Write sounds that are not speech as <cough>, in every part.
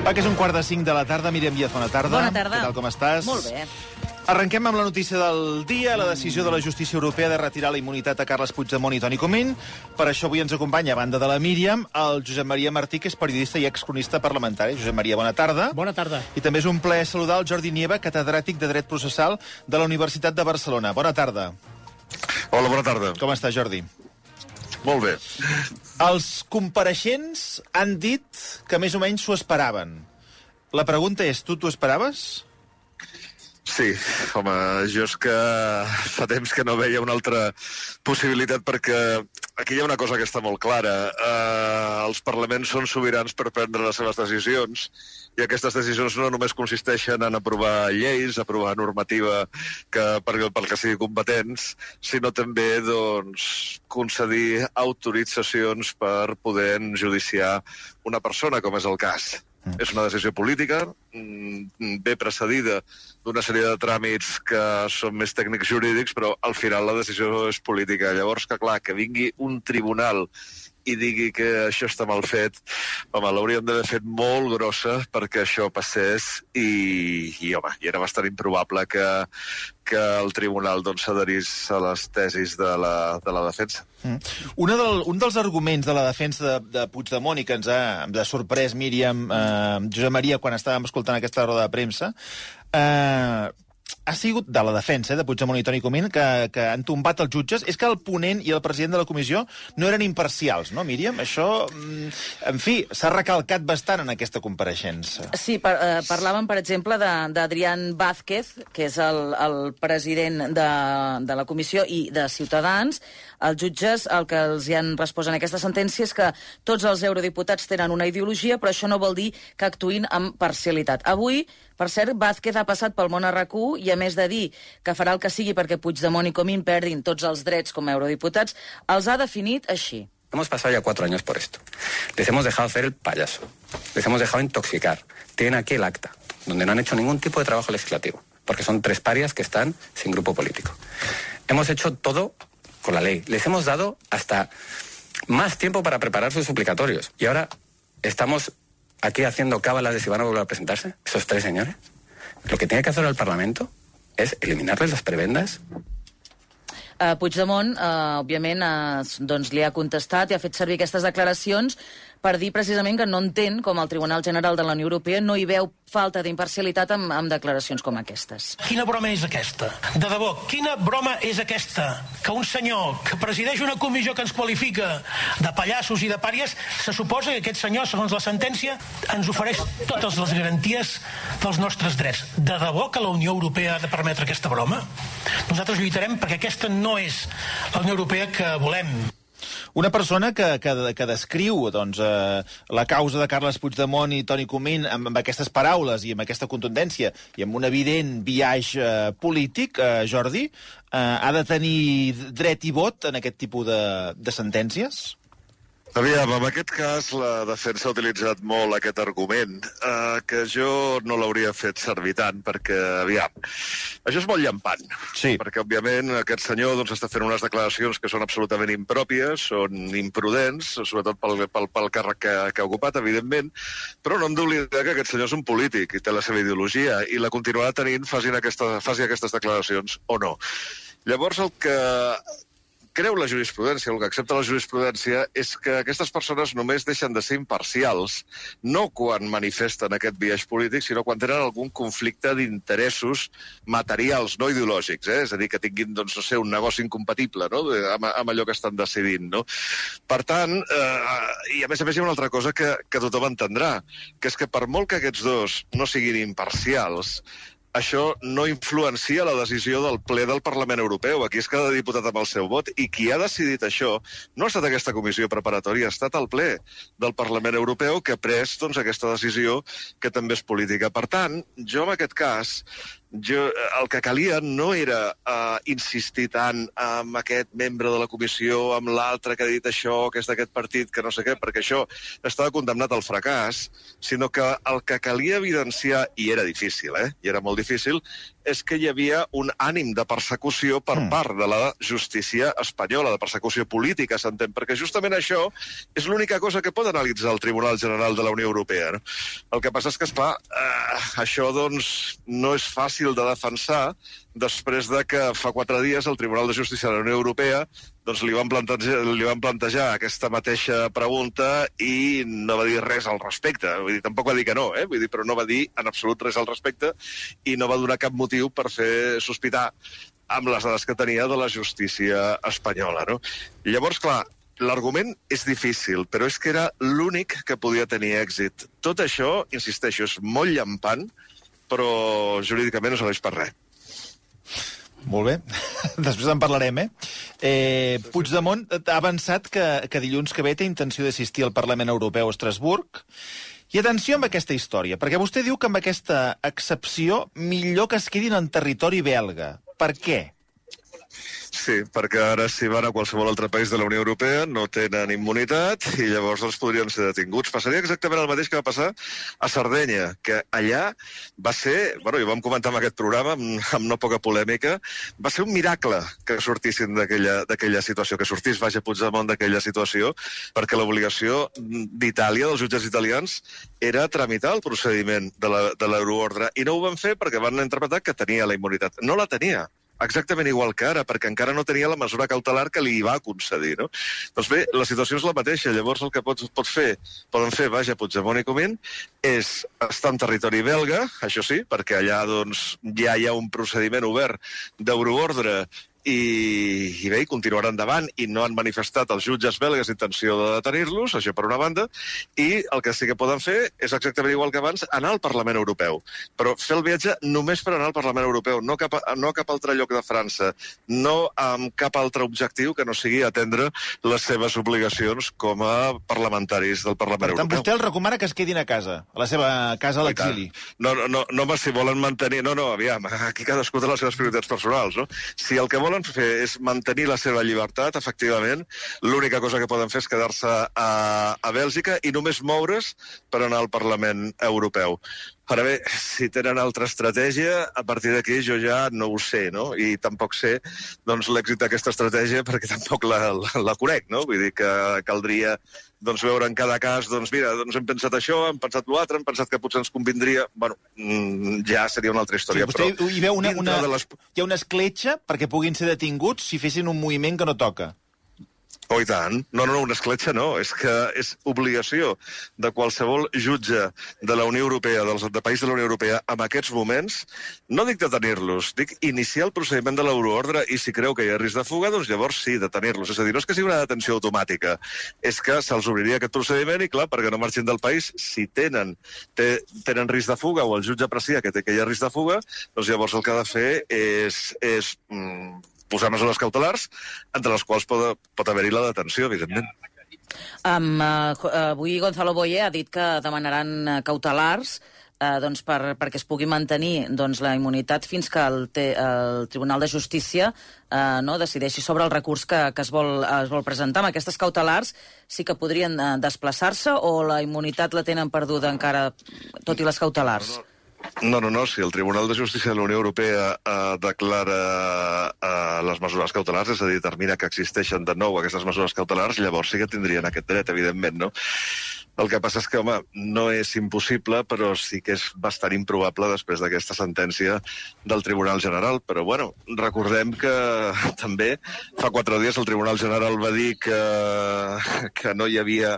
Va, que és un quart de cinc de la tarda. Míriam Díaz, bona tarda. Bona tarda. Què tal, com estàs? Molt bé. Arrenquem amb la notícia del dia, la decisió de la justícia europea de retirar la immunitat a Carles Puigdemont i Toni Comín. Per això avui ens acompanya, a banda de la Míriam, el Josep Maria Martí, que és periodista i excronista parlamentari. Josep Maria, bona tarda. Bona tarda. I també és un plaer saludar el Jordi Nieva, catedràtic de Dret Processal de la Universitat de Barcelona. Bona tarda. Hola, bona tarda. Com està, Jordi? Molt bé. Els compareixents han dit que més o menys s'ho esperaven. La pregunta és, tu t'ho esperaves? Sí, home, jo és que fa temps que no veia una altra possibilitat perquè aquí hi ha una cosa que està molt clara. Uh, els parlaments són sobirans per prendre les seves decisions i aquestes decisions no només consisteixen en aprovar lleis, aprovar normativa que, per, pel que sigui competents, sinó també doncs, concedir autoritzacions per poder judiciar una persona, com és el cas. Mm. És una decisió política, mm, bé precedida d'una sèrie de tràmits que són més tècnics jurídics, però al final la decisió és política. Llavors, que clar, que vingui un tribunal i digui que això està mal fet, home, l'hauríem d'haver fet molt grossa perquè això passés i, i home, i era bastant improbable que, que el tribunal doncs, s'adherís a les tesis de la, de la defensa. Mm. Una del, un dels arguments de la defensa de, de Puigdemont i que ens ha, ens ha sorprès Míriam, eh, Josep Maria, quan estàvem escoltant aquesta roda de premsa, eh, ha sigut de la defensa eh, de Puigdemont i Toni Comín que, que han tombat els jutges, és que el ponent i el president de la comissió no eren imparcials, no, Míriam? Això, mm, en fi, s'ha recalcat bastant en aquesta compareixença. Sí, par eh, parlàvem, per exemple, d'Adrián Vázquez, que és el, el president de, de la comissió i de Ciutadans. Els jutges el que els hi han respost en aquesta sentència és que tots els eurodiputats tenen una ideologia, però això no vol dir que actuïn amb parcialitat. Avui, per cert, Vázquez ha passat pel món a rac i a més de dir que farà el que sigui perquè Puigdemont i Comín perdin tots els drets com a eurodiputats, els ha definit així. Hemos pasado ya cuatro años por esto. Les hemos dejado hacer el payaso. Les hemos dejado intoxicar. Tienen aquí el acta, donde no han hecho ningún tipo de trabajo legislativo, porque son tres parias que están sin grupo político. Hemos hecho todo con la ley. Les hemos dado hasta más tiempo para preparar sus suplicatorios. Y ahora estamos aquí haciendo cábalas de si van a volver a presentarse, esos tres señores. Lo que tiene que hacer el Parlamento es eliminarles las prebendas Uh, Puigdemont, uh, òbviament, uh, doncs li ha contestat i ha fet servir aquestes declaracions per dir precisament que no entén com el Tribunal General de la Unió Europea no hi veu falta d'imparcialitat amb, amb declaracions com aquestes. Quina broma és aquesta? De debò, quina broma és aquesta? Que un senyor que presideix una comissió que ens qualifica de pallassos i de pàries, se suposa que aquest senyor, segons la sentència, ens ofereix totes les garanties dels nostres drets. De debò que la Unió Europea ha de permetre aquesta broma? Nosaltres lluitarem perquè aquesta no és la Unió Europea que volem. Una persona que, que, que descriu doncs, eh, la causa de Carles Puigdemont i Toni Comín amb, amb aquestes paraules i amb aquesta contundència i amb un evident viatge eh, polític, eh, Jordi, eh, ha de tenir dret i vot en aquest tipus de, de sentències? Aviam, en aquest cas la defensa ha utilitzat molt aquest argument, eh, que jo no l'hauria fet servir tant, perquè, aviam, això és molt llampant. Sí. Perquè, òbviament, aquest senyor doncs, està fent unes declaracions que són absolutament impròpies, són imprudents, sobretot pel, pel, pel càrrec que, que ha ocupat, evidentment, però no hem d'oblidar que aquest senyor és un polític i té la seva ideologia, i la continuarà tenint facin aquesta, faci aquestes declaracions o no. Llavors, el que creu la jurisprudència, el que accepta la jurisprudència, és que aquestes persones només deixen de ser imparcials, no quan manifesten aquest viatge polític, sinó quan tenen algun conflicte d'interessos materials, no ideològics, eh? és a dir, que tinguin, doncs, no sé, un negoci incompatible no? amb, amb allò que estan decidint. No? Per tant, eh, i a més a més hi ha una altra cosa que, que tothom entendrà, que és que per molt que aquests dos no siguin imparcials, això no influencia la decisió del ple del Parlament Europeu. Aquí és cada diputat amb el seu vot. I qui ha decidit això no ha estat aquesta comissió preparatòria, ha estat el ple del Parlament Europeu que ha pres doncs, aquesta decisió que també és política. Per tant, jo en aquest cas jo, el que calia no era uh, insistir tant amb aquest membre de la comissió, amb l'altre que ha dit això, que és d'aquest partit, que no sé què, perquè això estava condemnat al fracàs, sinó que el que calia evidenciar, i era difícil, eh? i era molt difícil, és que hi havia un ànim de persecució per mm. part de la justícia espanyola, de persecució política, s'entén, perquè justament això és l'única cosa que pot analitzar el Tribunal General de la Unió Europea. No? El que passa és que, esclar, eh, això doncs, no és fàcil de defensar després de que fa quatre dies el Tribunal de Justícia de la Unió Europea doncs li, van plantejar, li van plantejar aquesta mateixa pregunta i no va dir res al respecte. Vull dir, tampoc va dir que no, eh? Vull dir, però no va dir en absolut res al respecte i no va donar cap motiu per fer sospitar amb les dades que tenia de la justícia espanyola. No? Llavors, clar, l'argument és difícil, però és que era l'únic que podia tenir èxit. Tot això, insisteixo, és molt llampant, però jurídicament no serveix per res. Molt bé. <laughs> Després en parlarem, eh? eh Puigdemont ha avançat que, que dilluns que ve té intenció d'assistir al Parlament Europeu a Estrasburg. I atenció amb aquesta història, perquè vostè diu que amb aquesta excepció millor que es quedin en territori belga. Per què? Sí, perquè ara si van a qualsevol altre país de la Unió Europea no tenen immunitat i llavors els podrien ser detinguts. Passaria exactament el mateix que va passar a Sardenya, que allà va ser, bueno, i ho vam comentar en aquest programa amb, amb no poca polèmica, va ser un miracle que sortissin d'aquella situació, que sortís Vaja Puigdemont d'aquella situació, perquè l'obligació d'Itàlia, dels jutges italians, era tramitar el procediment de l'euroordre, i no ho van fer perquè van interpretar que tenia la immunitat. No la tenia exactament igual que ara, perquè encara no tenia la mesura cautelar que li va concedir. No? Doncs bé, la situació és la mateixa. Llavors el que pots, pots fer, poden fer, vaja, Puigdemont i Comín, és estar en territori belga, això sí, perquè allà doncs, ja hi ha un procediment obert d'euroordre i, i bé, continuarà endavant i no han manifestat els jutges belgues intenció de detenir-los, això per una banda, i el que sí que poden fer és exactament igual que abans, anar al Parlament Europeu. Però fer el viatge només per anar al Parlament Europeu, no cap, a, no cap altre lloc de França, no amb cap altre objectiu que no sigui atendre les seves obligacions com a parlamentaris del Parlament per tant, Europeu. vostè el recomana que es quedin a casa, a la seva casa a l'exili. No, no, no, no, si volen mantenir... No, no, aviam, aquí cadascú té les seves prioritats personals, no? Si el que volen volen fer és mantenir la seva llibertat, efectivament. L'única cosa que poden fer és quedar-se a, a Bèlgica i només moure's per anar al Parlament Europeu. Ara <laughs> bé, si tenen altra estratègia, a partir d'aquí jo ja no ho sé, no? I tampoc sé doncs, l'èxit d'aquesta estratègia perquè tampoc la, la, la conec, no? Vull dir que caldria doncs, veure en cada cas, doncs mira, doncs hem pensat això, hem pensat l'altre, hem pensat que potser ens convindria... Bueno, mm, ja seria una altra història, sí, però... Hi veu una, una, les... hi ha una escletxa perquè puguin ser detinguts si fessin un moviment que no toca. Oh, i tant. No, no, no, una escletxa no. És que és obligació de qualsevol jutge de la Unió Europea, dels de país de la Unió Europea, en aquests moments, no dic detenir-los, dic iniciar el procediment de l'euroordre i si creu que hi ha risc de fuga, doncs llavors sí, detenir-los. És a dir, no és que sigui una detenció automàtica, és que se'ls obriria aquest procediment i, clar, perquè no marxin del país, si tenen, té, tenen risc de fuga o el jutge aprecia que, té, que hi ha risc de fuga, doncs llavors el que ha de fer és, és mm, posar mesures cautelars, entre les quals pot, pot haver-hi la detenció, evidentment. Um, uh, avui Gonzalo Boye ha dit que demanaran uh, cautelars eh, doncs per, perquè es pugui mantenir doncs, la immunitat fins que el, te, el Tribunal de Justícia eh, no, decideixi sobre el recurs que, que es, vol, es vol presentar. Amb aquestes cautelars sí que podrien eh, desplaçar-se o la immunitat la tenen perduda encara, tot i les cautelars? No, no. No, no. Si el Tribunal de Justícia de la Unió Europea eh, declara eh, les mesures cautelars, és a dir, determina que existeixen de nou aquestes mesures cautelars, llavors sí que tindrien aquest dret, evidentment, no? El que passa és que, home, no és impossible, però sí que és bastant improbable després d'aquesta sentència del Tribunal General. Però, bueno, recordem que <laughs> també fa quatre dies el Tribunal General va dir que, que no hi havia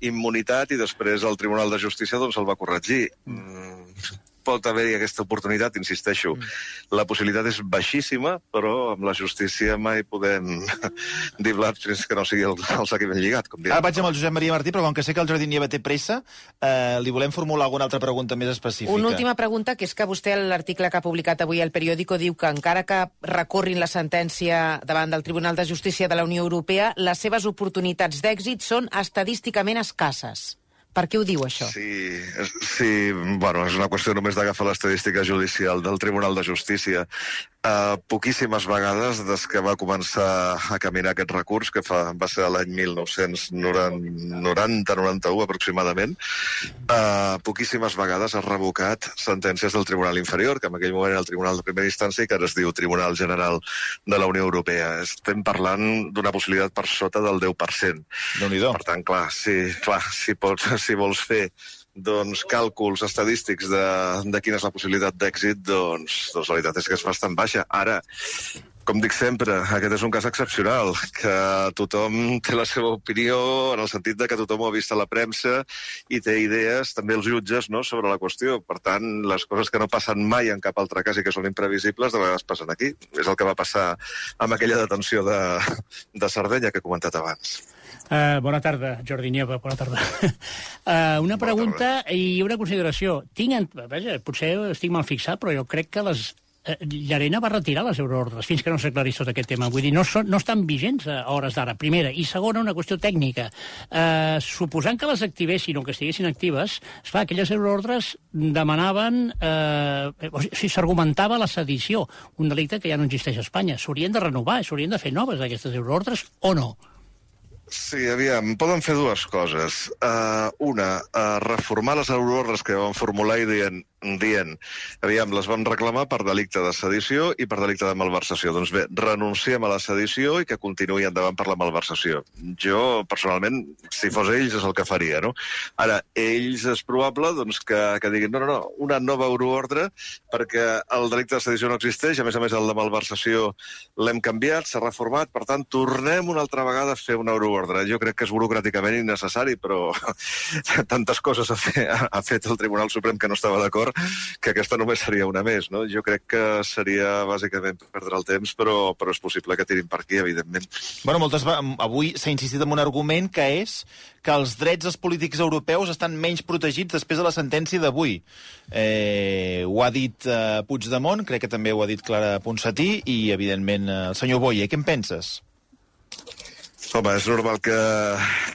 immunitat i després el Tribunal de Justícia doncs, el va corregir. Mm pot haver-hi aquesta oportunitat, insisteixo. Mm. La possibilitat és baixíssima, però amb la justícia mai podem <laughs> dir blat fins que no sigui el, el sac ben lligat, com diem. Ara vaig amb el Josep Maria Martí, però com que sé que el Jordi Nieva té pressa, eh, li volem formular alguna altra pregunta més específica. Una última pregunta, que és que vostè, l'article que ha publicat avui al periòdico, diu que encara que recorrin la sentència davant del Tribunal de Justícia de la Unió Europea, les seves oportunitats d'èxit són estadísticament escasses. Per què ho diu, això? Sí, sí, bueno, és una qüestió només d'agafar l'estadística judicial del Tribunal de Justícia. Uh, poquíssimes vegades des que va començar a caminar aquest recurs, que fa, va ser l'any 1990-91 aproximadament, uh, poquíssimes vegades ha revocat sentències del Tribunal Inferior, que en aquell moment era el Tribunal de Primera Instància i que ara es diu Tribunal General de la Unió Europea. Estem parlant d'una possibilitat per sota del 10%. Déu-n'hi-do. Per tant, clar, sí, clar, si, pots, si vols fer doncs, càlculs estadístics de, de quina és la possibilitat d'èxit, doncs, doncs la veritat és que és bastant baixa. Ara, com dic sempre, aquest és un cas excepcional, que tothom té la seva opinió en el sentit de que tothom ho ha vist a la premsa i té idees, també els jutges, no?, sobre la qüestió. Per tant, les coses que no passen mai en cap altre cas i que són imprevisibles, de vegades passen aquí. És el que va passar amb aquella detenció de, de Sardenya que he comentat abans. Uh, bona tarda, Jordi Nieva, bona tarda. Uh, una pregunta i una consideració. Tinc. Vaja, potser estic mal fixat, però jo crec que les Llarena va retirar les euroordres fins que no s'aclarís tot aquest tema. Vull dir, no, són, no estan vigents a hores d'ara, primera. I segona, una qüestió tècnica. Eh, suposant que les activessin o que estiguessin actives, esclar, aquelles euroordres demanaven... Eh, o sigui, s'argumentava la sedició, un delicte que ja no existeix a Espanya. S'haurien de renovar, s'haurien de fer noves, aquestes euroordres, o no? Sí, aviam, poden fer dues coses. Uh, una, uh, reformar les euroordres que van formular i dient, dient, aviam, les vam reclamar per delicte de sedició i per delicte de malversació. Doncs bé, renunciem a la sedició i que continuï endavant per la malversació. Jo, personalment, si fos ells, és el que faria, no? Ara, ells és probable doncs, que, que diguin, no, no, no, una nova euroordre perquè el delicte de sedició no existeix, a més a més el de malversació l'hem canviat, s'ha reformat, per tant, tornem una altra vegada a fer una euroordre. Jo crec que és burocràticament innecessari, però <laughs> tantes coses ha, fe, ha fet el Tribunal Suprem que no estava d'acord que aquesta només seria una més. No? Jo crec que seria bàsicament perdre el temps, però, però és possible que tirin per aquí, evidentment. Bueno, moltes, avui s'ha insistit en un argument que és que els drets dels polítics europeus estan menys protegits després de la sentència d'avui. Eh, ho ha dit eh, Puigdemont, crec que també ho ha dit Clara Ponsatí, i, evidentment, el senyor Boye. Què en penses? Home, és normal que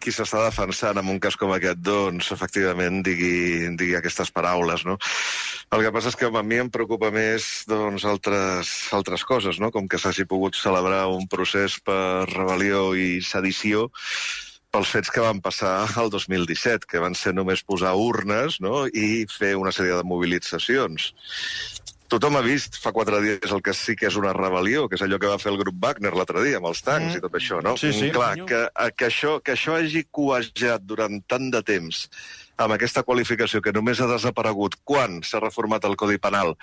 qui s'està defensant en un cas com aquest, doncs, efectivament, digui, digui aquestes paraules, no? El que passa és que home, a mi em preocupa més doncs, altres, altres coses, no? com que s'hagi pogut celebrar un procés per rebel·lió i sedició pels fets que van passar el 2017, que van ser només posar urnes no? i fer una sèrie de mobilitzacions. Tothom ha vist fa quatre dies el que sí que és una rebel·lió, que és allò que va fer el grup Wagner l'altre dia, amb els tancs mm. i tot això, no? Sí, sí. Clar, que, que, això, que això hagi coejat durant tant de temps amb aquesta qualificació que només ha desaparegut quan s'ha reformat el Codi Penal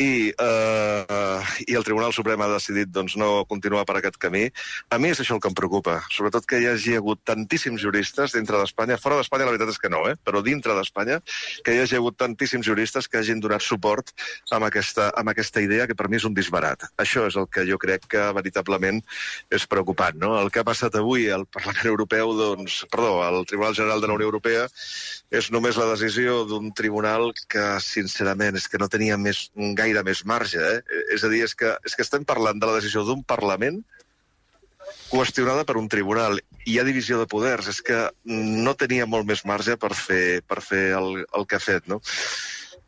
i, eh, i el Tribunal Suprem ha decidit doncs, no continuar per aquest camí, a mi és això el que em preocupa. Sobretot que hi hagi hagut tantíssims juristes dintre d'Espanya, fora d'Espanya la veritat és que no, eh? però dintre d'Espanya, que hi hagi hagut tantíssims juristes que hagin donat suport amb aquesta, amb aquesta idea que per mi és un disbarat. Això és el que jo crec que veritablement és preocupant. No? El que ha passat avui al Parlament Europeu, doncs, perdó, al Tribunal General de la Unió Europea, és només la decisió d'un tribunal que, sincerament, és que no tenia més, gaire més marge. Eh? És a dir, és que, és que estem parlant de la decisió d'un Parlament qüestionada per un tribunal. Hi ha divisió de poders. És que no tenia molt més marge per fer, per fer el, el que ha fet, no?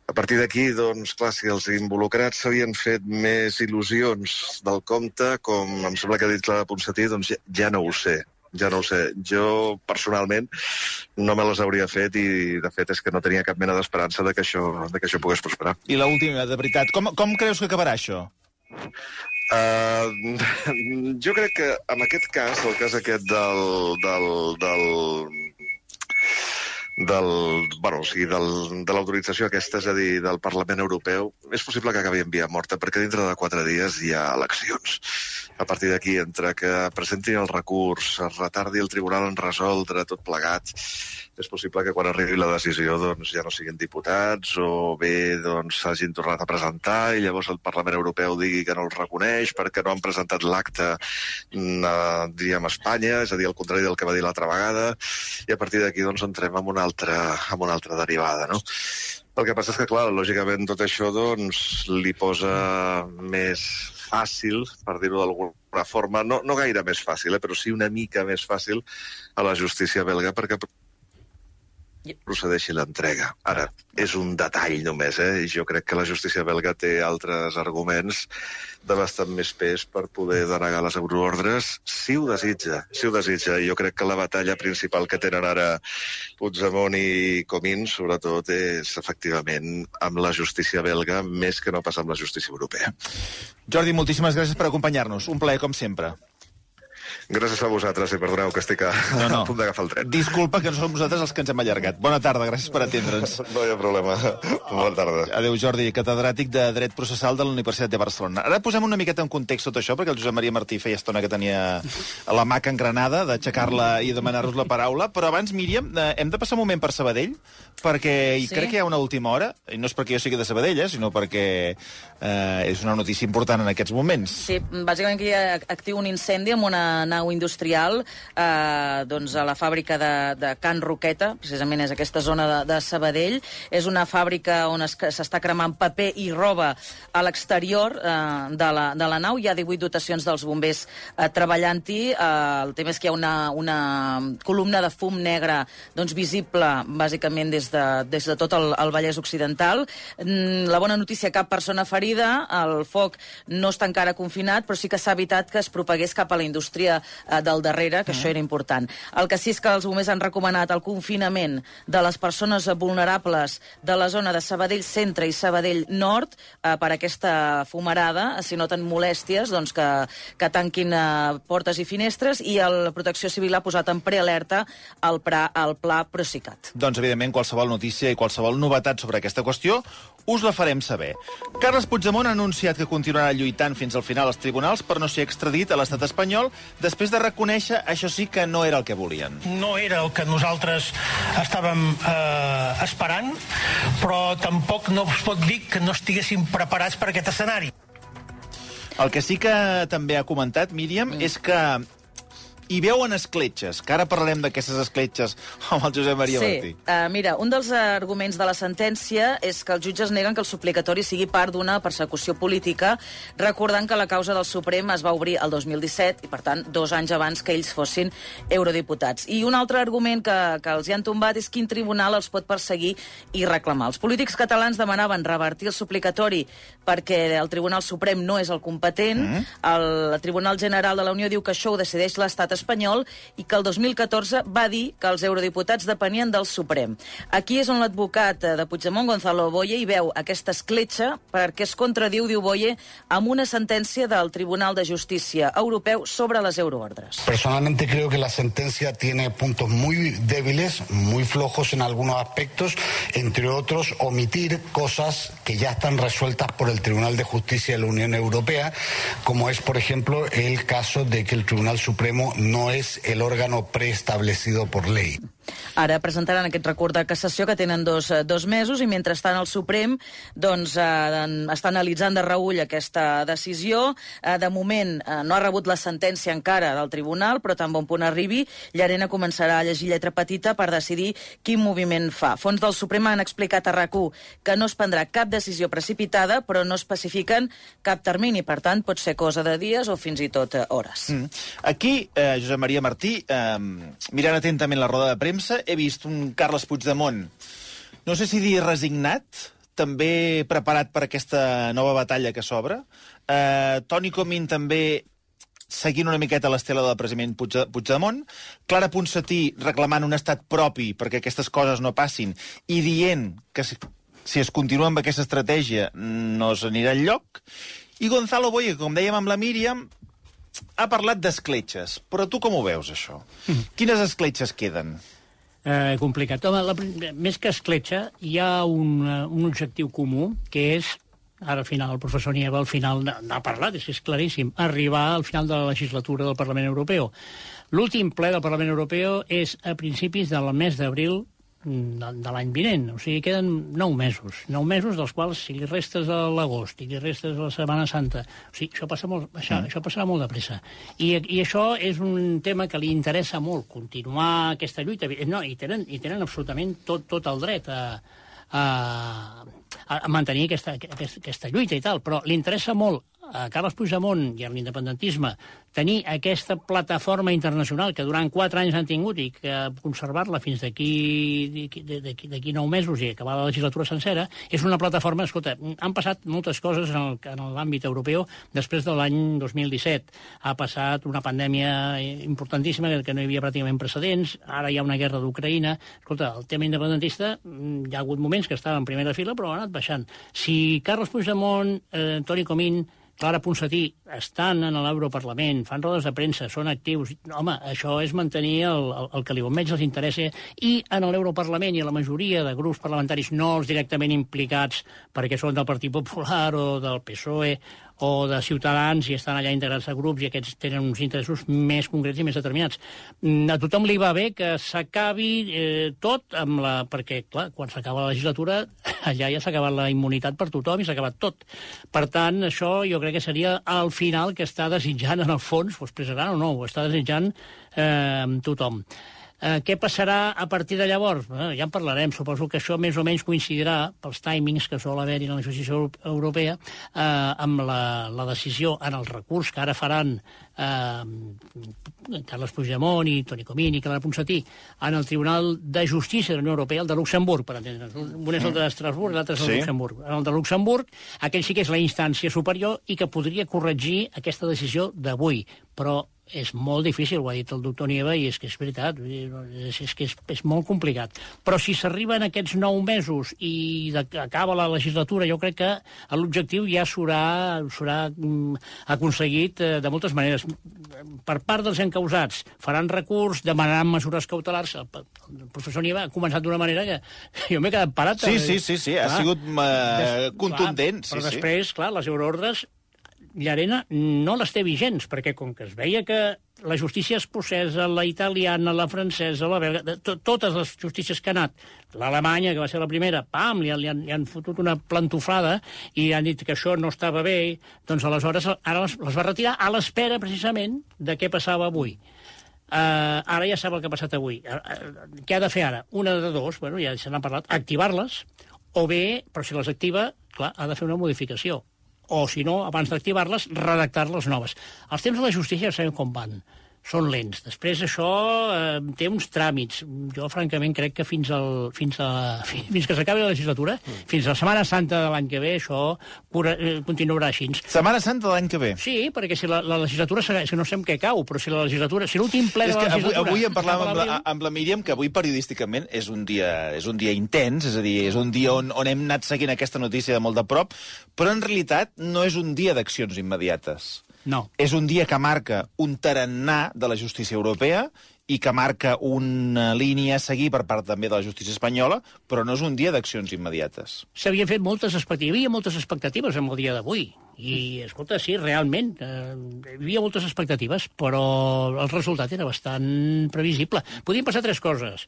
A partir d'aquí, doncs, clar, si els involucrats s'havien fet més il·lusions del compte, com em sembla que ha dit la Ponsatí, doncs ja, ja no ho sé ja no ho sé. Jo, personalment, no me les hauria fet i, de fet, és que no tenia cap mena d'esperança de, que això, de que això pogués prosperar. I l'última, de veritat, com, com creus que acabarà això? Uh, <laughs> jo crec que en aquest cas, el cas aquest del, del, del, del, bueno, o sigui, del, de l'autorització aquesta, és a dir, del Parlament Europeu, és possible que acabi en via morta, perquè dintre de quatre dies hi ha eleccions. A partir d'aquí, entre que presentin el recurs, es retardi el tribunal en resoldre tot plegat, és possible que quan arribi la decisió doncs, ja no siguin diputats o bé doncs, s'hagin tornat a presentar i llavors el Parlament Europeu digui que no els reconeix perquè no han presentat l'acte mm, a Espanya, és a dir, el contrari del que va dir l'altra vegada, i a partir d'aquí doncs, entrem en una altra, en una altra derivada. No? El que passa és que, clar, lògicament tot això doncs, li posa més fàcil, per dir-ho d'alguna forma, no, no gaire més fàcil, eh, però sí una mica més fàcil a la justícia belga, perquè procedeixi l'entrega. Ara, és un detall només, eh? Jo crec que la justícia belga té altres arguments de bastant més pes per poder denegar les euroordres, si ho desitja, si ho desitja. Jo crec que la batalla principal que tenen ara Puigdemont i Comín, sobretot, és efectivament amb la justícia belga, més que no pas amb la justícia europea. Jordi, moltíssimes gràcies per acompanyar-nos. Un plaer, com sempre. Gràcies a vosaltres i perdoneu que estic a, No, no. <laughs> a punt d'agafar el tren. Disculpa que no som nosaltres els que ens hem allargat. Bona tarda, gràcies per atendre'ns. <laughs> No hi ha problema. <laughs> Bona tarda. Adéu, Jordi, catedràtic de Dret Processal de la Universitat de Barcelona. Ara posem una miqueta en context tot això, perquè el Josep Maria Martí feia estona que tenia la maca engranada d'aixecar-la i demanar-nos la paraula, però abans, Míriam, eh, hem de passar un moment per Sabadell, perquè sí? Sí. crec que hi ha una última hora, i no és perquè jo sigui de Sabadell, eh, sinó perquè eh, és una notícia important en aquests moments. Sí, bàsicament que hi ha actiu un incendi amb una nau industrial eh, doncs a la fàbrica de, de Can Roqueta, precisament és aquesta zona de, de Sabadell. És una fàbrica on es- s'està cremant paper i roba a l'exterior eh, de, la, de la nau. Hi ha 18 dotacions dels bombers eh, treballant-hi. Eh, el tema és que hi ha una, una columna de fum negre doncs, visible bàsicament des de, des de tot el, el Vallès Occidental. Mm, La bona notícia, cap persona ferida, el foc no està encara confinat, però sí que s'ha evitat que es propagués cap a la indústria eh, del darrere, que això era important. El que sí és que els bombers han recomanat el confinament de les persones vulnerables de la zona de Sabadell Centre i Sabadell Nord eh, per aquesta fumarada, si noten molèsties, doncs que, que tanquin eh, portes i finestres, i el Protecció Civil ha posat en prealerta el, pra, el pla Procicat. Doncs, evidentment, qualsevol notícia i qualsevol novetat sobre aquesta qüestió us la farem saber. Carles Puigdemont ha anunciat que continuarà lluitant fins al final als tribunals per no ser extradit a l'estat espanyol després de reconèixer, això sí, que no era el que volien. no era el que nosaltres estàvem eh, esperant, però tampoc no es pot dir que no estiguéssim preparats per aquest escenari. El que sí que també ha comentat, Míriam, mm. és que hi veuen escletxes, que ara parlarem d'aquestes escletxes <laughs> amb el Josep Maria Martí. Sí, uh, mira, un dels arguments de la sentència és que els jutges neguen que el suplicatori sigui part d'una persecució política, recordant que la causa del Suprem es va obrir el 2017 i, per tant, dos anys abans que ells fossin eurodiputats. I un altre argument que, que els hi han tombat és quin tribunal els pot perseguir i reclamar. Els polítics catalans demanaven revertir el suplicatori perquè el Tribunal Suprem no és el competent, mm. el Tribunal General de la Unió diu que això ho decideix l'estat espanyol i que el 2014 va dir que els eurodiputats depenien del Suprem. Aquí és on l'advocat eh, de Puigdemont, Gonzalo Boye, hi veu aquesta escletxa perquè es contradiu, diu Boye, amb una sentència del Tribunal de Justícia Europeu sobre les euroordres. Personalmente creo que la sentencia tiene puntos muy débiles, muy flojos en algunos aspectos, entre otros omitir cosas que ya están resueltas por el Tribunal de Justicia de la Unión Europea, como es, por ejemplo, el caso de que el Tribunal Supremo no es el órgano preestablecido por ley. Ara presentaran aquest recurs de cassació que tenen dos, eh, dos mesos i mentrestant el Suprem doncs, eh, està analitzant de reull aquesta decisió. Eh, de moment eh, no ha rebut la sentència encara del tribunal, però tan bon punt arribi, Llarena començarà a llegir lletra petita per decidir quin moviment fa. Fons del Suprem han explicat a rac que no es prendrà cap decisió precipitada, però no especifiquen cap termini. Per tant, pot ser cosa de dies o fins i tot eh, hores. Mm. Aquí, eh, Josep Maria Martí, eh, mirant atentament la roda de premsa, he vist un Carles Puigdemont, no sé si dir resignat, també preparat per aquesta nova batalla que s'obre. Eh, Toni Comín també seguint una miqueta l'estela del president Puig- Puigdemont, Clara Ponsatí reclamant un estat propi perquè aquestes coses no passin i dient que si, si es continua amb aquesta estratègia no s'anirà enlloc, i Gonzalo Boye, com dèiem amb la Míriam, ha parlat d'escletxes. Però tu com ho veus, això? Mm. Quines escletxes queden? Eh, complicat. Home, la, més que escletxa, hi ha un, eh, un objectiu comú, que és, ara al final, el professor Nieva al final n'ha parlat, és, és claríssim, arribar al final de la legislatura del Parlament Europeu. L'últim ple del Parlament Europeu és a principis del mes d'abril de, de l'any vinent. O sigui, queden nou mesos. Nou mesos dels quals, si li restes a l'agost i li restes a la Setmana Santa... O sigui, això, passa molt, això, mm. això passarà molt de pressa. I, I això és un tema que li interessa molt, continuar aquesta lluita. No, i tenen, i tenen absolutament tot, tot el dret a, a, a mantenir aquesta, aquesta, aquesta lluita i tal, però li interessa molt a Carles Puigdemont i a l'independentisme tenir aquesta plataforma internacional que durant quatre anys han tingut i que conservar-la fins d'aquí nou mesos i acabar la legislatura sencera, és una plataforma, escolta, han passat moltes coses en l'àmbit europeu després de l'any 2017. Ha passat una pandèmia importantíssima que- que no hi havia pràcticament precedents, ara hi ha una guerra d'Ucraïna. Escolta, el tema independentista, mm, hi ha hagut moments que estava en primera fila, però ha anat baixant. Si Carles Puigdemont, eh, Toni Comín, Clara Ponsatí estan en l'Europarlament, fan rodes de premsa, són actius... Home, això és mantenir el, el, el que li més els interessa i en l'Europarlament i a la majoria de grups parlamentaris no els directament implicats perquè són del Partit Popular o del PSOE o de Ciutadans i estan allà integrats a grups i aquests tenen uns interessos més concrets i més determinats. Mm, A tothom li va bé que s'acabi eh, tot amb la... perquè, clar, quan s'acaba la legislatura <laughs> allà ja s'ha acabat la immunitat per tothom i s'ha acabat tot. Per tant, això jo crec que seria al final que està desitjant, en el fons, ho expressaran o no, ho està desitjant eh, tothom. Eh, què passarà a partir de llavors? Eh, ja en parlarem. Suposo que això més o menys coincidirà, pels timings que sol haver-hi en la justícia euro- europea, eh, amb la, la decisió en el recurs que ara faran eh, Carles Puigdemont i Toni Comín i Clara Ponsatí en el Tribunal de Justícia de la Unió Europea, el de Luxemburg, per entendre'ns. Un és el d'Estrasburg i l'altre és el Sí. de Luxemburg. En el de Luxemburg, aquell sí que és la instància superior i que podria corregir aquesta decisió d'avui, però és molt difícil, ho ha dit el doctor Nieva, i és que és veritat, és, és que és, és molt complicat. Però si s'arriben aquests nou mesos i de, acaba la legislatura, jo crec que l'objectiu ja s'haurà mm, aconseguit eh, de moltes maneres. Per part dels encausats, faran recurs, demanaran mesures cautelars. El, el professor Nieva ha començat d'una manera que <laughs> jo m'he quedat parat. Sí, sí, sí, sí, ha sigut, eh, contundent, Clar, però sí, sí. després, clar, les euroordres Llarena no les té vigents, perquè com que es veia que la justícia escocesa, la italiana, la francesa, la belga, to totes les justícies que ha anat, l'alemanya, que va ser la primera, pam, li, han- li, han, li han fotut una plantofada i han dit que això no estava bé, doncs aleshores ara les, les va retirar a l'espera, precisament, de què passava avui. Uh, ara ja sap el que ha passat avui. Uh, uh, què ha de fer ara? Una de dos, bueno, ja se n'ha parlat, activar-les, o bé, però si les activa, clar, ha de fer una modificació. O, si no, abans d'activar-les, redactar-les noves. Els temps de la justícia ja sabem com van són lents. Després això eh, té uns tràmits. Jo, francament, crec que fins, al, fins, a, <laughs> fins que s'acabi la legislatura, mm. fins a la Setmana Santa de l'any que ve, això cura, eh, continuarà així. Setmana Santa de l'any que ve. Sí, perquè si la, la legislatura que no sé en què cau, però si la legislatura, si l'últim ple de la que avui, legislatura... avui en parlàvem amb la, amb la Míriam, que avui periodísticament és un dia, és un dia intens, és a dir, és un dia on, on hem anat seguint aquesta notícia de molt de prop, però en realitat no és un dia d'accions immediates. No. És un dia que marca un tarannà de la justícia europea i que marca una línia a seguir per part també de la justícia espanyola, però no és un dia d'accions immediates. S'havien fet moltes expectatives, hi havia moltes expectatives amb el dia d'avui. I, escolta, sí, realment, eh, hi havia moltes expectatives, però el resultat era bastant previsible. Podien passar tres coses.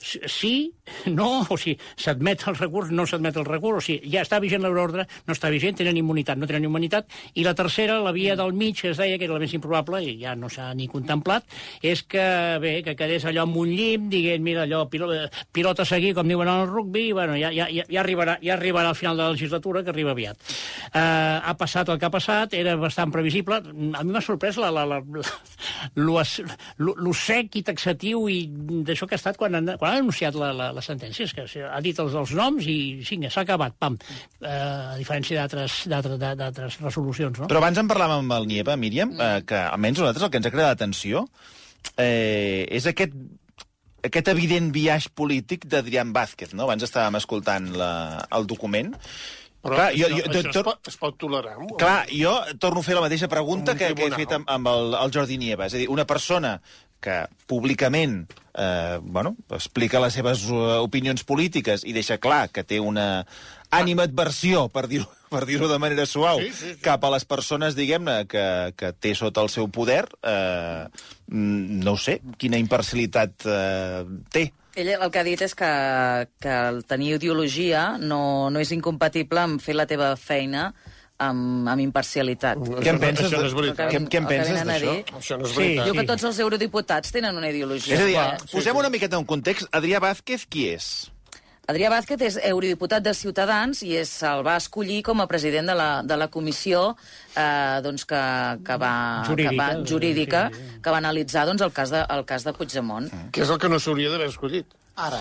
Sí- no, o sigui, s'admet el recurs, no s'admet el recurs, o sigui, ja està vigent l'euroordre, no està vigent, tenen immunitat, no tenen immunitat, i la tercera, la via del mig, que es deia que era la més improbable, i ja no s'ha ni contemplat, és que, bé, que quedés allò amb un llim, diguent, mira, allò, pilo, pilota a seguir, com diuen en el rugby, i, bueno, ja, ja, ja, arribarà, ja arribarà al final de la legislatura, que arriba aviat. Uh, ha passat el que ha passat, era bastant previsible. A mi m'ha sorprès la, la, la, la, lo, lo, lo sec i taxatiu i d'això que ha estat quan, han, quan ha anunciat la, la, la sentència, és que ha dit els, els noms i sí, s'ha acabat, pam. Uh, a diferència d'altres d'altres- d'altres resolucions, no? Però abans en parlàvem amb el Nieva, Míriam, eh, que almenys a nosaltres el que ens ha creat l'atenció eh, és aquest aquest evident viatge polític d'Adrián Vázquez, no? Abans estàvem escoltant la, el document. Però Clar, això, jo, jo, això to- es, pot, es pot tolerar? o- Clar, jo torno a fer la mateixa pregunta Un que, que he fet amb, amb el, el Jordi Nieva. És a dir, una persona que públicament eh, bueno, explica les seves uh, opinions polítiques i deixa clar que té una animadversió, per dir-ho <laughs> per dir de manera suau, Sí, sí, sí. cap a les persones, diguem-ne, que, que té sota el seu poder, eh, mm, no ho sé, quina imparcialitat eh, té. Ell el que ha dit és que, que el tenir ideologia no, no és incompatible amb fer la teva feina amb, amb imparcialitat. Què en penses? Això no és de- veritat. Què, què en El penses d'això? Això no és Sí. veritat. Diu que tots els eurodiputats tenen una ideologia. És a dir, Eh? posem una miqueta en context. Adrià Vázquez, qui és? Adrià Vázquez és eurodiputat de Ciutadans i és, se'l va escollir com a president de la, de la comissió eh, doncs que, que va, Jurídica, que va, jurídica sí. que va analitzar doncs, el, cas de, el cas de Puigdemont. Que és el que no s'hauria d'haver escollit. Ara,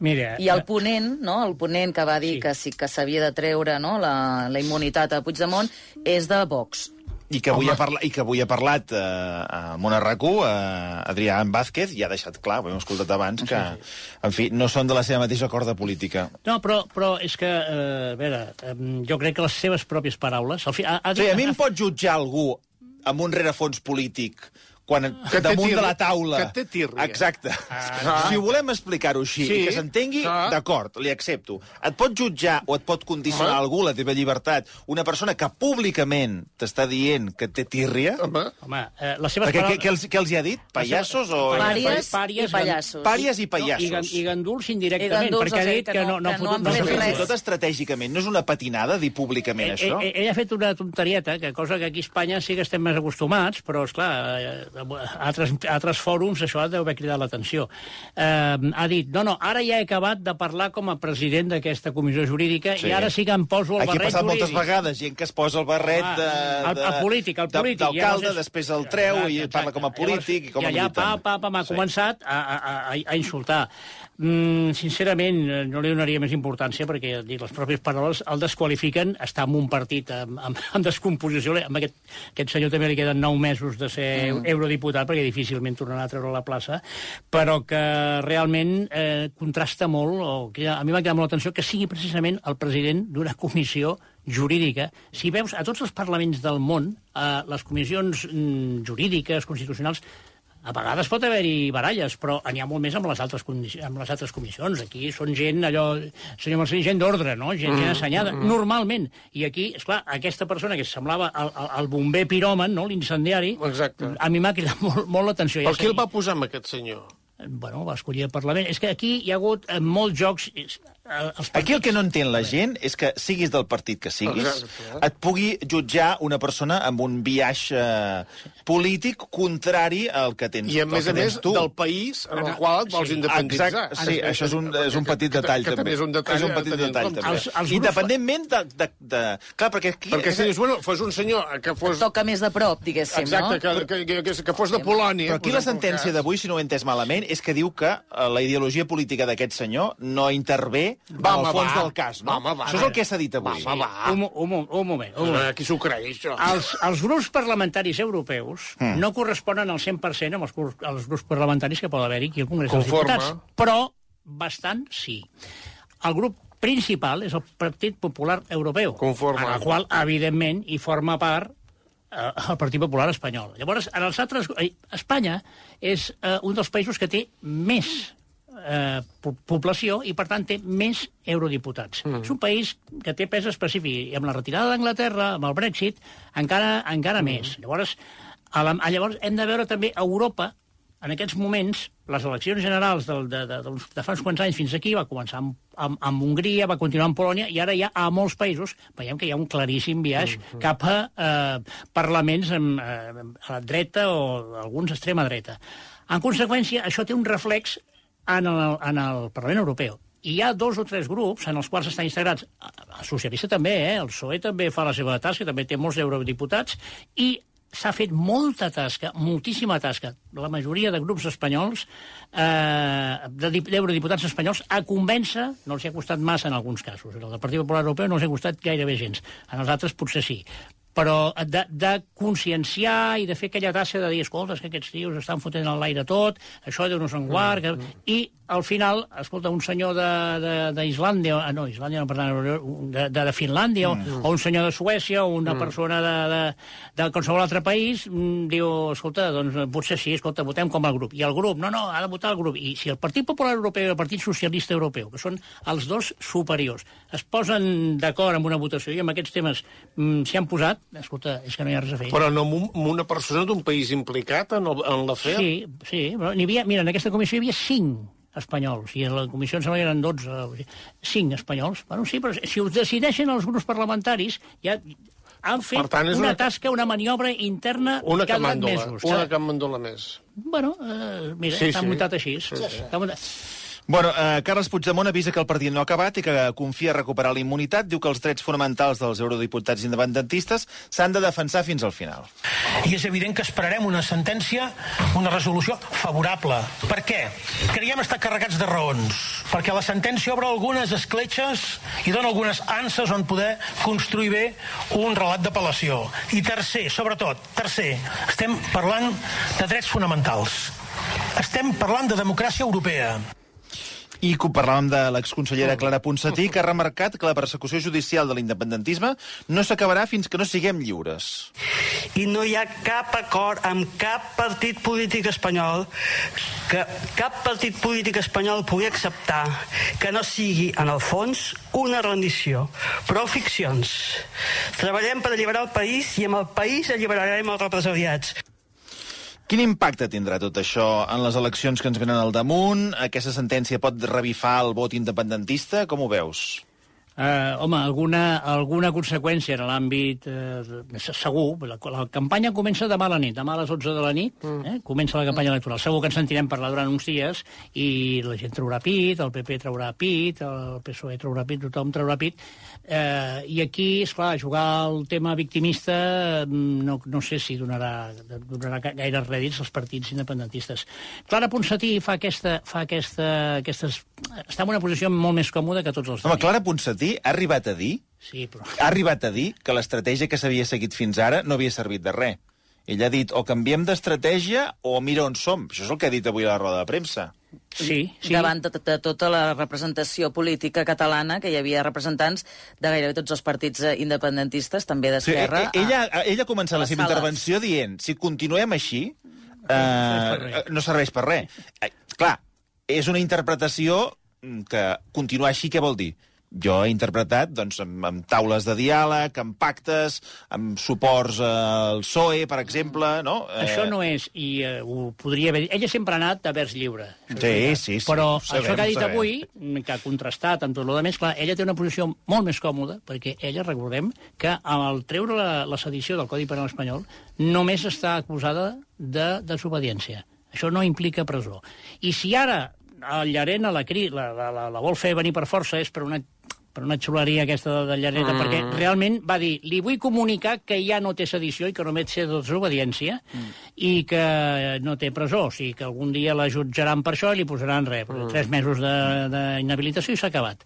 Mira, I el ponent, no? el ponent que va dir Sí. sí. que sí que s'havia de treure no? la, la immunitat a Puigdemont és de Vox. I que, avui ha parla, I que avui ha parlat eh, a Monarracú, eh, Adrià Vázquez, i ha deixat clar, ho hem escoltat abans, que, en fi, no són de la seva mateixa corda política. No, però, però és que, eh, a veure, eh, jo crec que les seves pròpies paraules... Al fi, ha, ha, O sigui, a mi em pot jutjar algú amb un rerefons polític quan Que damunt de la taula... que té tirria. Exacte. Ah. Si ho volem explicar-ho així Sí. i que s'entengui, Ah. d'acord, li accepto. Et pot jutjar o et pot condicionar Home. algú la teva llibertat una persona que públicament t'està dient que té tírria? Home, Home, eh, les seves Perquè què, paraules... què, els, què els hi ha dit? Pallassos o... Pàries Pàries, i pallassos. Pàries i pallassos. I, gan- I ganduls indirectament, I ganduls, perquè ha dit que no- no, no, que no no i res. tot estratègicament, no és una patinada dir públicament Eh, això? eh, ell ha fet una tonterieta, que cosa que aquí a Espanya sí que estem més acostumats, però, esclar, eh, a altres, a altres fòrums això ha d'haver cridat l'atenció. Eh, ha dit, no, no, ara ja he acabat de parlar com a president d'aquesta comissió jurídica Sí. i ara sí que em poso el Aquí ha barret passat jurídic. moltes vegades, gent que es posa el barret Home, de... el- el de- polític, el de- polític, D'alcalde, llavors és- després el treu i Exacte, parla com a polític i com a I allà, militant. pa, pa, pa, m'ha Sí. començat a, a, a, a insultar. Mm, sincerament, eh, no li donaria més importància perquè ja dic, les pròpies paraules el desqualifiquen, està en un partit amb, amb, <laughs> amb descomposició. Amb aquest, aquest senyor també li queden nou mesos de ser mm. eurodiputat perquè difícilment tornarà a treure la plaça, però que realment eh, contrasta molt, o que a mi m'ha quedat molt l'atenció, que sigui precisament el president d'una comissió jurídica. Si veus, a tots els parlaments del món, eh, les comissions mm, jurídiques, constitucionals, a vegades pot haver-hi baralles, però n'hi ha molt més amb les, altres amb les altres comissions. Aquí són gent, allò, senyor Marcelí, gent d'ordre, no? Gent, gent assenyada, normalment. I aquí, és clar, aquesta persona que semblava el, el, bomber piròman, no? l'incendiari, a mi m'ha cridat molt, molt l'atenció. però Ja qui el va posar amb aquest senyor? Bueno, va escollir el Parlament. És que aquí hi ha hagut eh, molts jocs... eh, Els Aquí el que no entén la gent és que siguis del partit que siguis, Exacte. et pugui jutjar una persona amb un biaix eh, polític contrari al que tens I a més a més tu. del país en el qual et vols Sí. independitzar. Exacte, sí, això és un, és un petit detall, que, que, també. també és un detall, és un petit detall, també. Els- els Independentment de, de, de... Clar, perquè aquí... Perquè si dius, bueno, fos un senyor que fos... Toca més de prop, diguéssim, Exacte, no? que, que, que, que, que fos de Polònia. Però aquí la sentència d'avui, si no ho he entès malament, és que diu que eh, la ideologia política d'aquest senyor no intervé Va, en el home, fons va. del cas, no? Va, home, va. Això és el que s'ha dit avui. Va, va. Un, mo- un, mo- un moment, un moment. Qui s'ho creix, això? Els, els grups parlamentaris europeus mm. no corresponen al 100% amb els, als grups parlamentaris que pot haver-hi aquí al Congrés Conforme. dels Diputats, però bastant sí. El grup principal és el Partit Popular Europeu, Conforme. en el qual, evidentment, hi forma part eh, el Partit Popular espanyol. Llavors, en els altres... eh, Espanya és eh, un dels països que té més eh, po- població i, per tant, té més eurodiputats. Mm. És un país que té pes específic. I amb la retirada d'Anglaterra, amb el Brexit, encara, encara mm. més. Llavors, a la, a llavors, hem de veure també a Europa, en aquests moments, les eleccions generals del, de, de, de, de fa uns quants anys fins aquí, va començar amb, amb, amb Hongria, va continuar amb Polònia, i ara ja a molts països veiem que hi ha un claríssim viatge mm -hmm. cap a eh, parlaments amb, eh, a la dreta o alguns extrema dreta. En conseqüència, això té un reflex en el, en el Parlament Europeu. I hi ha dos o tres grups en els quals estan integrats, el socialista també, eh? el PSOE també fa la seva tasca, també té molts eurodiputats, i s'ha fet molta tasca, moltíssima tasca, la majoria de grups espanyols, eh, de dip- d'eurodiputats espanyols, a convèncer, no els ha costat massa en alguns casos, el del Partit Popular Europeu no els ha costat gairebé gens, en els altres potser sí, però de, de conscienciar i de fer aquella tasca de dir, escolta, que aquests tios estan fotent en l'aire tot, això de nos en guard, que... i al final, escolta, un senyor de- de- d'Islàndia, ah, no, Islàndia no, perdona, de, de, de Finlàndia, mm. o un senyor de Suècia, o una mm. persona de, de, de qualsevol altre país, mm, diu, escolta, doncs potser sí, escolta, votem com el grup. I el grup, no, no, ha de votar el grup. I si el Partit Popular Europeu i el Partit Socialista Europeu, que són els dos superiors, es posen d'acord amb una votació i amb aquests temes mm, s'hi han posat, escolta, és que no hi ha res a fer. Però no amb, un, amb una persona d'un país implicat en, el, en l'afer? Sí, sí. Però havia, mira, en aquesta comissió hi havia cinc espanyols, i en la comissió em sembla que eren 12, o sigui, cinc espanyols. Bueno, sí, però si ho decideixen els grups parlamentaris, ja han fet Per tant, una, una- tasca, una maniobra interna Una que ha durat camàndola, mesos. una que- camàndola més. Bueno, eh, mira, Sí, està sí. muntat així. Sí, sí. Muntat... Bueno, eh, Carles Puigdemont avisa que el partit no ha acabat i que confia recuperar la immunitat. Diu que els drets fonamentals dels eurodiputats independentistes s'han de defensar fins al final. I és evident que esperarem una sentència, una resolució favorable. Per què? Creiem estar carregats de raons. Perquè la sentència obre algunes escletxes i dona algunes anses on poder construir bé un relat d'apel·lació. I tercer, sobretot, tercer, estem parlant de drets fonamentals. Estem parlant de democràcia europea. I parlàvem de l'exconsellera Clara Ponsatí, que ha remarcat que la persecució judicial de l'independentisme no s'acabarà fins que no siguem lliures. I no hi ha cap acord amb cap partit polític espanyol que cap partit polític espanyol pugui acceptar que no sigui, en el fons, una rendició. Prou ficcions. Treballem per alliberar el país i amb el país alliberarem els represaliats. Quin impacte tindrà tot això en les eleccions que ens venen al damunt? Aquesta sentència pot revifar el vot independentista? Com ho veus? Uh, home, alguna, alguna conseqüència en l'àmbit uh, segur. La, la campanya comença demà a la nit, demà a les 11 de la nit, mm. eh? comença la campanya electoral. Segur que ens sentirem parlar durant uns dies i la gent traurà pit, el PP traurà pit, el PSOE traurà pit, tothom traurà pit. Uh, I aquí, és clar, jugar el tema victimista no, no sé si donarà, donarà gaire rèdits als partits independentistes. Clara Ponsatí fa aquesta, fa aquesta, aquestes... està en una posició molt més còmoda que tots els Home, Clara Ponsatí ha arribat a dir Sí, però... ha arribat a dir que l'estratègia que s'havia seguit fins ara no havia servit de res. Ell ha dit o canviem d'estratègia o mira on som. Això és el que ha dit avui a la roda de premsa. Sí, sí. Davant de, de tota la representació política catalana, que hi havia representants de gairebé tots els partits eh, independentistes, també d'Esquerra. Sí, ella, a- ella ha començat la seva sales. intervenció dient si continuem així, eh, no serveix per res. Eh, clar, és una interpretació mm, que continuar així què vol dir? Jo he interpretat doncs, amb, amb taules de diàleg, amb pactes, amb suports al PSOE, per exemple, no? Eh, Això no és, i uh, ho podria haver. Ella sempre ha anat de vers lliure. Sí, sí, sí, Però sabem, això que ha dit sabem. avui, que ha contrastat amb tot el més, clar, ella té una posició molt més còmoda, perquè ella, recordem, que al treure la, la sedició del Codi Penal espanyol només està acusada de desobediència. Això no implica presó. I si ara el Llarena la, la, la, la vol fer venir per força és per una per una xuleria aquesta de Llarena, mm. perquè realment va dir, li vull comunicar que ja no té sedició i que només té desobediència mm. i que no té presó, o sigui que algun dia la jutjaran per això i li posaran res, mm. tres mesos de- d'inhabilitació i s'ha acabat.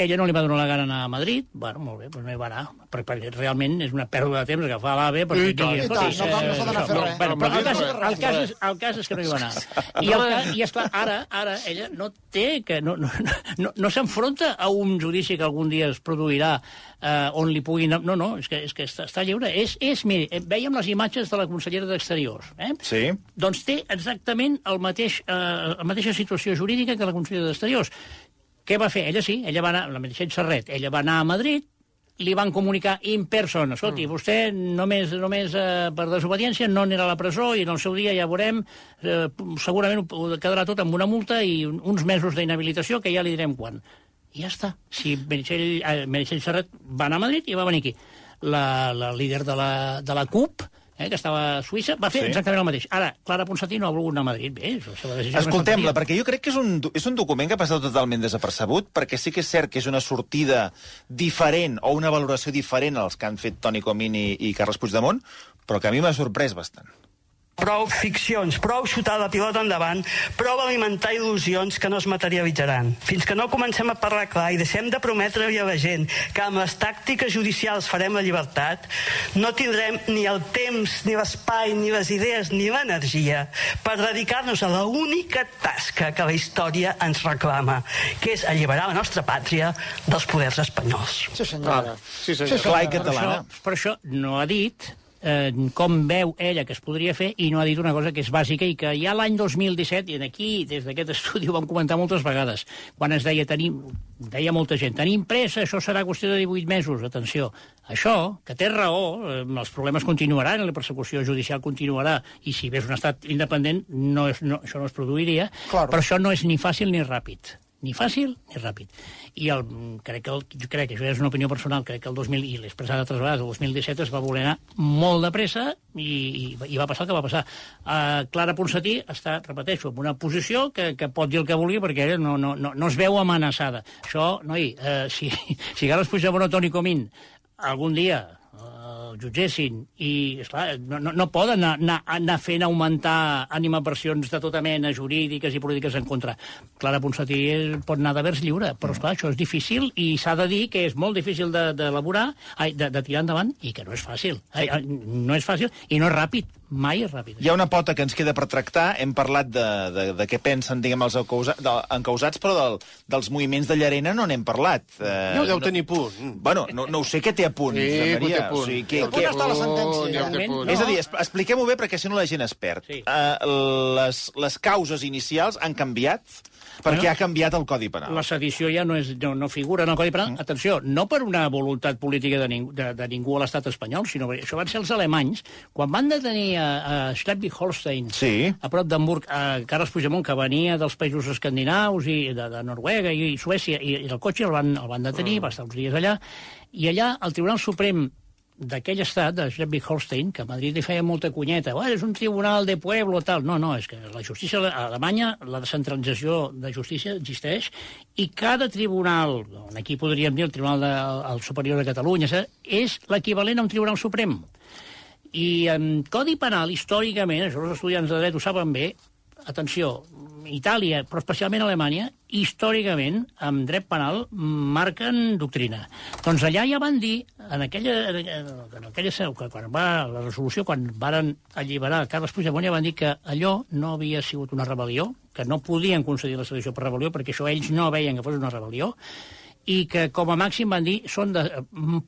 Ella no li va donar la gana anar a Madrid, bueno, molt bé, doncs no hi va anar, perquè, perquè realment és una pèrdua de temps agafar l'AVE perquè I tant, i tant, no cal- no s'ha d'anar a fer no, res. bueno, A però el cas, el, cas és, el cas és que no hi va anar. <laughs> I, el, i esclar, ara, ara ella no té que... No, no, no, no s'enfronta a un judici que algun dia es produirà eh, on li puguin... No, no, és que, és que està, està lliure. És, és, miri, eh, vèiem les imatges de la consellera d'Exteriors. Eh? Sí. Doncs té exactament el mateix, eh, la mateixa situació jurídica que la consellera d'Exteriors. Què va fer? Ella sí, ella va anar, la Meritxell Serret, ella va anar a Madrid, li van comunicar in person, escolti, mm. vostè només, només eh, per desobediència no anirà a la presó i en el seu dia ja veurem, eh, segurament ho- quedarà tot amb una multa i un- uns mesos d'inhabilitació que ja li direm quan. I ja està. Si Meritxell, eh, Meritxell Serret va anar a Madrid i va venir aquí. La, la líder de la, de la CUP, eh, que estava a Suïssa, va fer Sí. exactament el mateix. Ara, Clara Ponsatí no ha volgut anar a Madrid. Bé, és la seva decisió. Escoltem-la, perquè jo crec que és un, és un document que ha passat totalment desapercebut, perquè sí que és cert que és una sortida diferent o una valoració diferent als que han fet Toni Comín i, i Carles Puigdemont, però que a mi m'ha sorprès bastant. Prou ficcions, prou xutar la pilota endavant, prou alimentar il·lusions que no es materialitzaran. Fins que no comencem a parlar clar i deixem de prometre-li a la gent que amb les tàctiques judicials farem la llibertat, no tindrem ni el temps, ni l'espai, ni les idees, ni l'energia per dedicar-nos a la única tasca que la història ens reclama, que és alliberar la nostra pàtria dels poders espanyols. Sí, senyora. Sí, senyor. Clar i Per catalana. això, per això no ha dit eh, com veu ella que es podria fer i no ha dit una cosa que és bàsica i que ja l'any 2017, i en aquí, des d'aquest <laughs> estudi, ho vam comentar moltes vegades, quan es deia, tenim, deia molta gent, tenim pressa, això serà qüestió de 18 mesos, atenció. Això, que té raó, eh, els problemes continuaran, la persecució judicial continuarà, i si ves un estat independent, no és, no, això no es produiria, Claro. però això no és ni fàcil ni ràpid. Ni fàcil ni ràpid. I el, crec que el, jo crec que això és una opinió personal, crec que el 2000, i l'he expressat altres vegades, el 2017 es va voler anar molt de pressa i, i, i va passar el que va passar. Uh, Clara Ponsatí està, repeteixo, en una posició que, que pot dir el que vulgui perquè no, no, no, no es veu amenaçada. Això, noi, uh, si, <laughs> si Carles Puigdemont o Toni Comín algun dia el jutgessin i, esclar, no, no, no poden anar, anar, fent augmentar animaversions de tota mena jurídiques i polítiques en contra. Clara Ponsatí pot anar de vers lliure, però esclar, això és difícil i s'ha de dir que és molt difícil d'elaborar, de, de, de tirar endavant i que no és fàcil. Ai, ai, no és fàcil i no és ràpid mai és ràpid. Hi ha una pota que ens queda per tractar. Hem parlat de, de, de què pensen, diguem, els encausa, de, encausats, però del, dels moviments de Llarena no n'hem parlat. Eh, no, deu tenir punt. Bueno, no, no ho sé què té a punt, Sí, Maria. té punt. O sigui, que, El punt està la sentència. Punt. És a dir, expliquem-ho bé perquè si no la gent es perd. Sí. Uh, les, les causes inicials han canviat perquè Bueno, ha canviat el Codi Penal. La sedició ja no, és, no, no figura en el Codi Penal. Mm. Atenció, no per una voluntat política de, ning de, de ningú a l'estat espanyol, sinó perquè això van ser els alemanys, quan van detenir a, a Schleswig-Holstein, Sí. a prop d'Hamburg, a Carles Puigdemont, que venia dels països escandinaus i de, de Noruega i, Suècia, i, i el cotxe el van, el van detenir, va estar uns dies allà, i allà el Tribunal Suprem d'aquell estat, de Schleswig-Holstein, que a Madrid li feia molta cunyeta, oh, és un tribunal de pueblo, tal. No, no, és que la justícia a Alemanya, la descentralització de justícia existeix, i cada tribunal, aquí podríem dir el Tribunal de, el Superior de Catalunya, és l'equivalent a un tribunal suprem. I en Codi Penal, històricament, els estudiants de dret ho saben bé, atenció, Itàlia, però especialment Alemanya, històricament, amb dret penal, marquen doctrina. Doncs allà ja van dir, en aquella, en aquella seu, que quan va la resolució, quan varen alliberar Carles Puigdemont, ja van dir que allò no havia sigut una rebel·lió, que no podien concedir la sedició per rebel·lió, perquè això ells no veien que fos una rebel·lió, i que com a màxim van dir són de,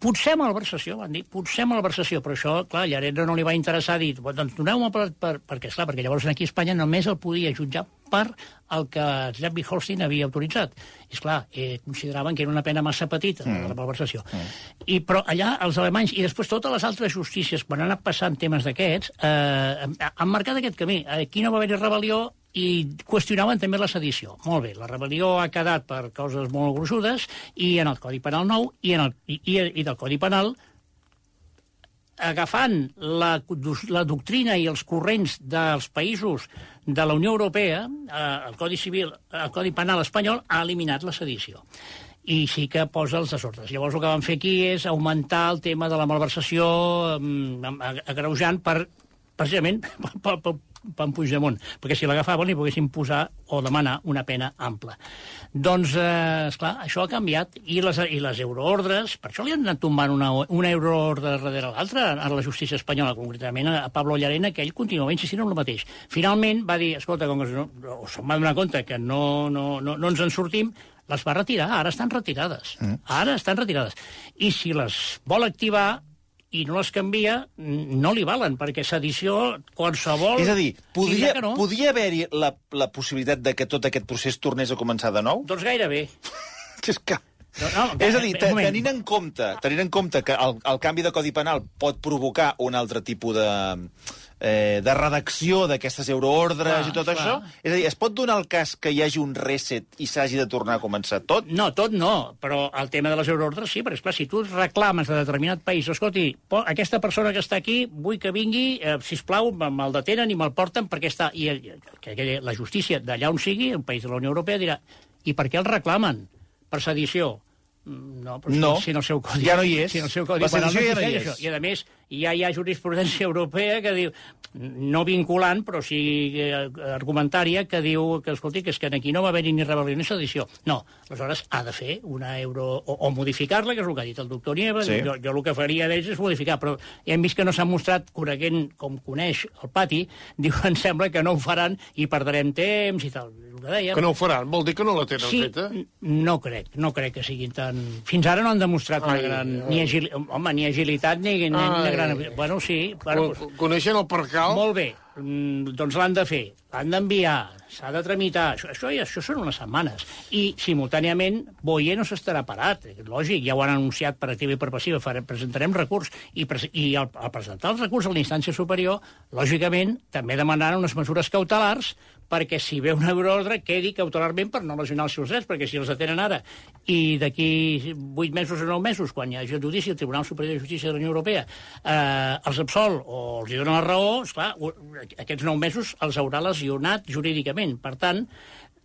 potser malversació, van dir, potser malversació, però això, clar, Llarena no li va interessar dir, doncs doneu-me per, per, perquè, esclar, perquè llavors aquí a Espanya només el podia jutjar per el que Schleswig-Holstein havia autoritzat. I, esclar, eh, consideraven que era una pena massa petita, mm. la malversació. Mm. I, però allà els alemanys, i després totes les altres justícies, quan han anat passant temes d'aquests, eh, han marcat aquest camí. Aquí no va haver-hi rebel·lió, i qüestionaven també la sedició. Molt bé, la rebel·lió ha quedat per causes molt gruixudes i en el Codi Penal nou i, en el, i, i, i del Codi Penal agafant la, la doctrina i els corrents dels països de la Unió Europea, eh, el Codi Civil, el Codi Penal espanyol ha eliminat la sedició i sí que posa els desordres. Llavors el que van fer aquí és augmentar el tema de la malversació eh, agreujant per, precisament <laughs> per Puigdemont, perquè si l'agafaven li poguessin posar o demanar una pena ampla. Doncs, eh, esclar, això ha canviat, i les, i les euroordres, per això li han anat tombant una, una euroordre darrere l'altra a la justícia espanyola, concretament a Pablo Llarena, que ell continuava insistint en el mateix. Finalment va dir, escolta, com que no, o se'n va donar compte que no, no, no, no ens en sortim, les va retirar, ara estan retirades. Mm. Ara estan retirades. I si les vol activar, i no les canvia, no li valen, perquè sedició qualsevol... És a dir, podria, no. podria haver-hi la, la possibilitat de que tot aquest procés tornés a començar de nou? Doncs gairebé. <laughs> És que... No, no, És a dir, te- tenint en compte, tenint en compte que el, el canvi de Codi Penal pot provocar un altre tipus de, eh, de redacció d'aquestes euroordres Clar, i tot clar. això, és a dir, es pot donar el cas que hi hagi un reset i s'hagi de tornar a començar tot? No, tot no, però el tema de les euroordres sí, perquè, esclar, si tu reclames de determinat país, escolti, aquesta persona que està aquí, vull que vingui, eh, sisplau, me- me'l detenen i me'l porten perquè està... I eh, que, la justícia d'allà on sigui, un país de la Unió Europea, dirà i per què el reclamen? Per sedició? Mm, No, però si- No. si en el seu codi... Ja no hi és. Si en el seu codi La sedició ja no hi és. això. I, a més, ja hi ha jurisprudència <laughs> europea que diu, no vinculant, però sí eh, argumentària, que diu que, escolti, que és que aquí no va haver-hi ni rebel·lió ni sedició. No, aleshores ha de fer una euro... O, o modificar-la, que és el que ha dit el doctor Nieva. Sí. Jo, jo el que faria d'ells és modificar, però hem vist que no s'ha mostrat, coneguent com coneix el pati, <laughs> diu, em sembla que no ho faran i perdrem temps i tal. El que dèiem. Que no ho faran, vol dir que no la tenen Sí, feta? no crec, no crec que siguin tan... Fins ara no han demostrat una Ai, gran... ai. Ni, agil... Home, ni agilitat ni, ni, ni una Ai. Gran... Bueno, sí, bueno, Con- Coneixen el percal? molt bé. mm, doncs l'han de fer, l'han d'enviar, s'ha de tramitar, això, això, això són unes setmanes. I, simultàniament, Boyer no s'estarà parat, eh, lògic, ja ho han anunciat per activa i per passiva, farem, presentarem recurs, i, pres i al, al presentar els recurs a la instància superior, lògicament, també demanaran unes mesures cautelars perquè si ve un euroordre quedi cautelarment per no lesionar els seus drets, perquè si els atenen ara i d'aquí 8 mesos o 9 mesos, quan hi hagi el judici al Tribunal Superior de Justícia de la Unió Europea, eh, els absol o els donen la raó, esclar, aquests 9 mesos els haurà lesionat jurídicament. Per tant,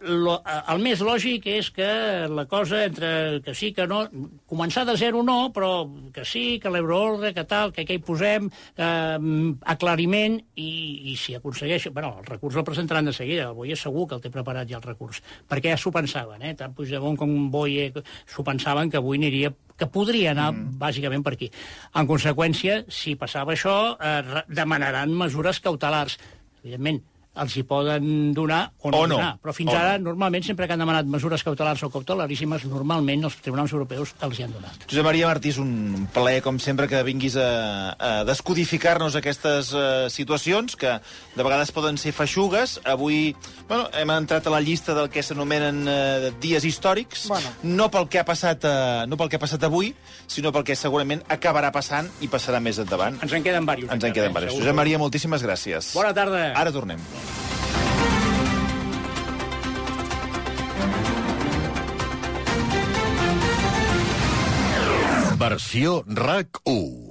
lo, el més lògic és que la cosa entre que sí, que no... Començar de zero no, però que sí, que l'euroordre, que tal, que què hi posem, eh, aclariment, i, i si aconsegueix... Bueno, el recurs el presentaran de seguida, el Boye segur que el té preparat ja el recurs, perquè ja s'ho pensaven, eh? Tant Puigdemont com Boye s'ho pensaven que avui aniria que podria anar mm. bàsicament per aquí. En conseqüència, si passava això, eh, demanaran mesures cautelars. Evidentment, els hi poden donar o no, O no. donar. Però fins O ara, no. normalment, sempre que han demanat mesures cautelars o cautelaríssimes, normalment els tribunals europeus els hi han donat. Josep Maria Martí, és un plaer, com sempre, que vinguis a, a descodificar-nos aquestes uh, situacions que de vegades poden ser feixugues. Avui bueno, hem entrat a la llista del que s'anomenen uh, dies històrics, Bueno. no pel que ha passat uh, no pel que ha passat avui, sinó pel que segurament acabarà passant i passarà més endavant. Ens en queden diversos. Ens en queden eh, diversos. Josep Maria, moltíssimes gràcies. Bona tarda. Ara tornem. Versió RAC 1.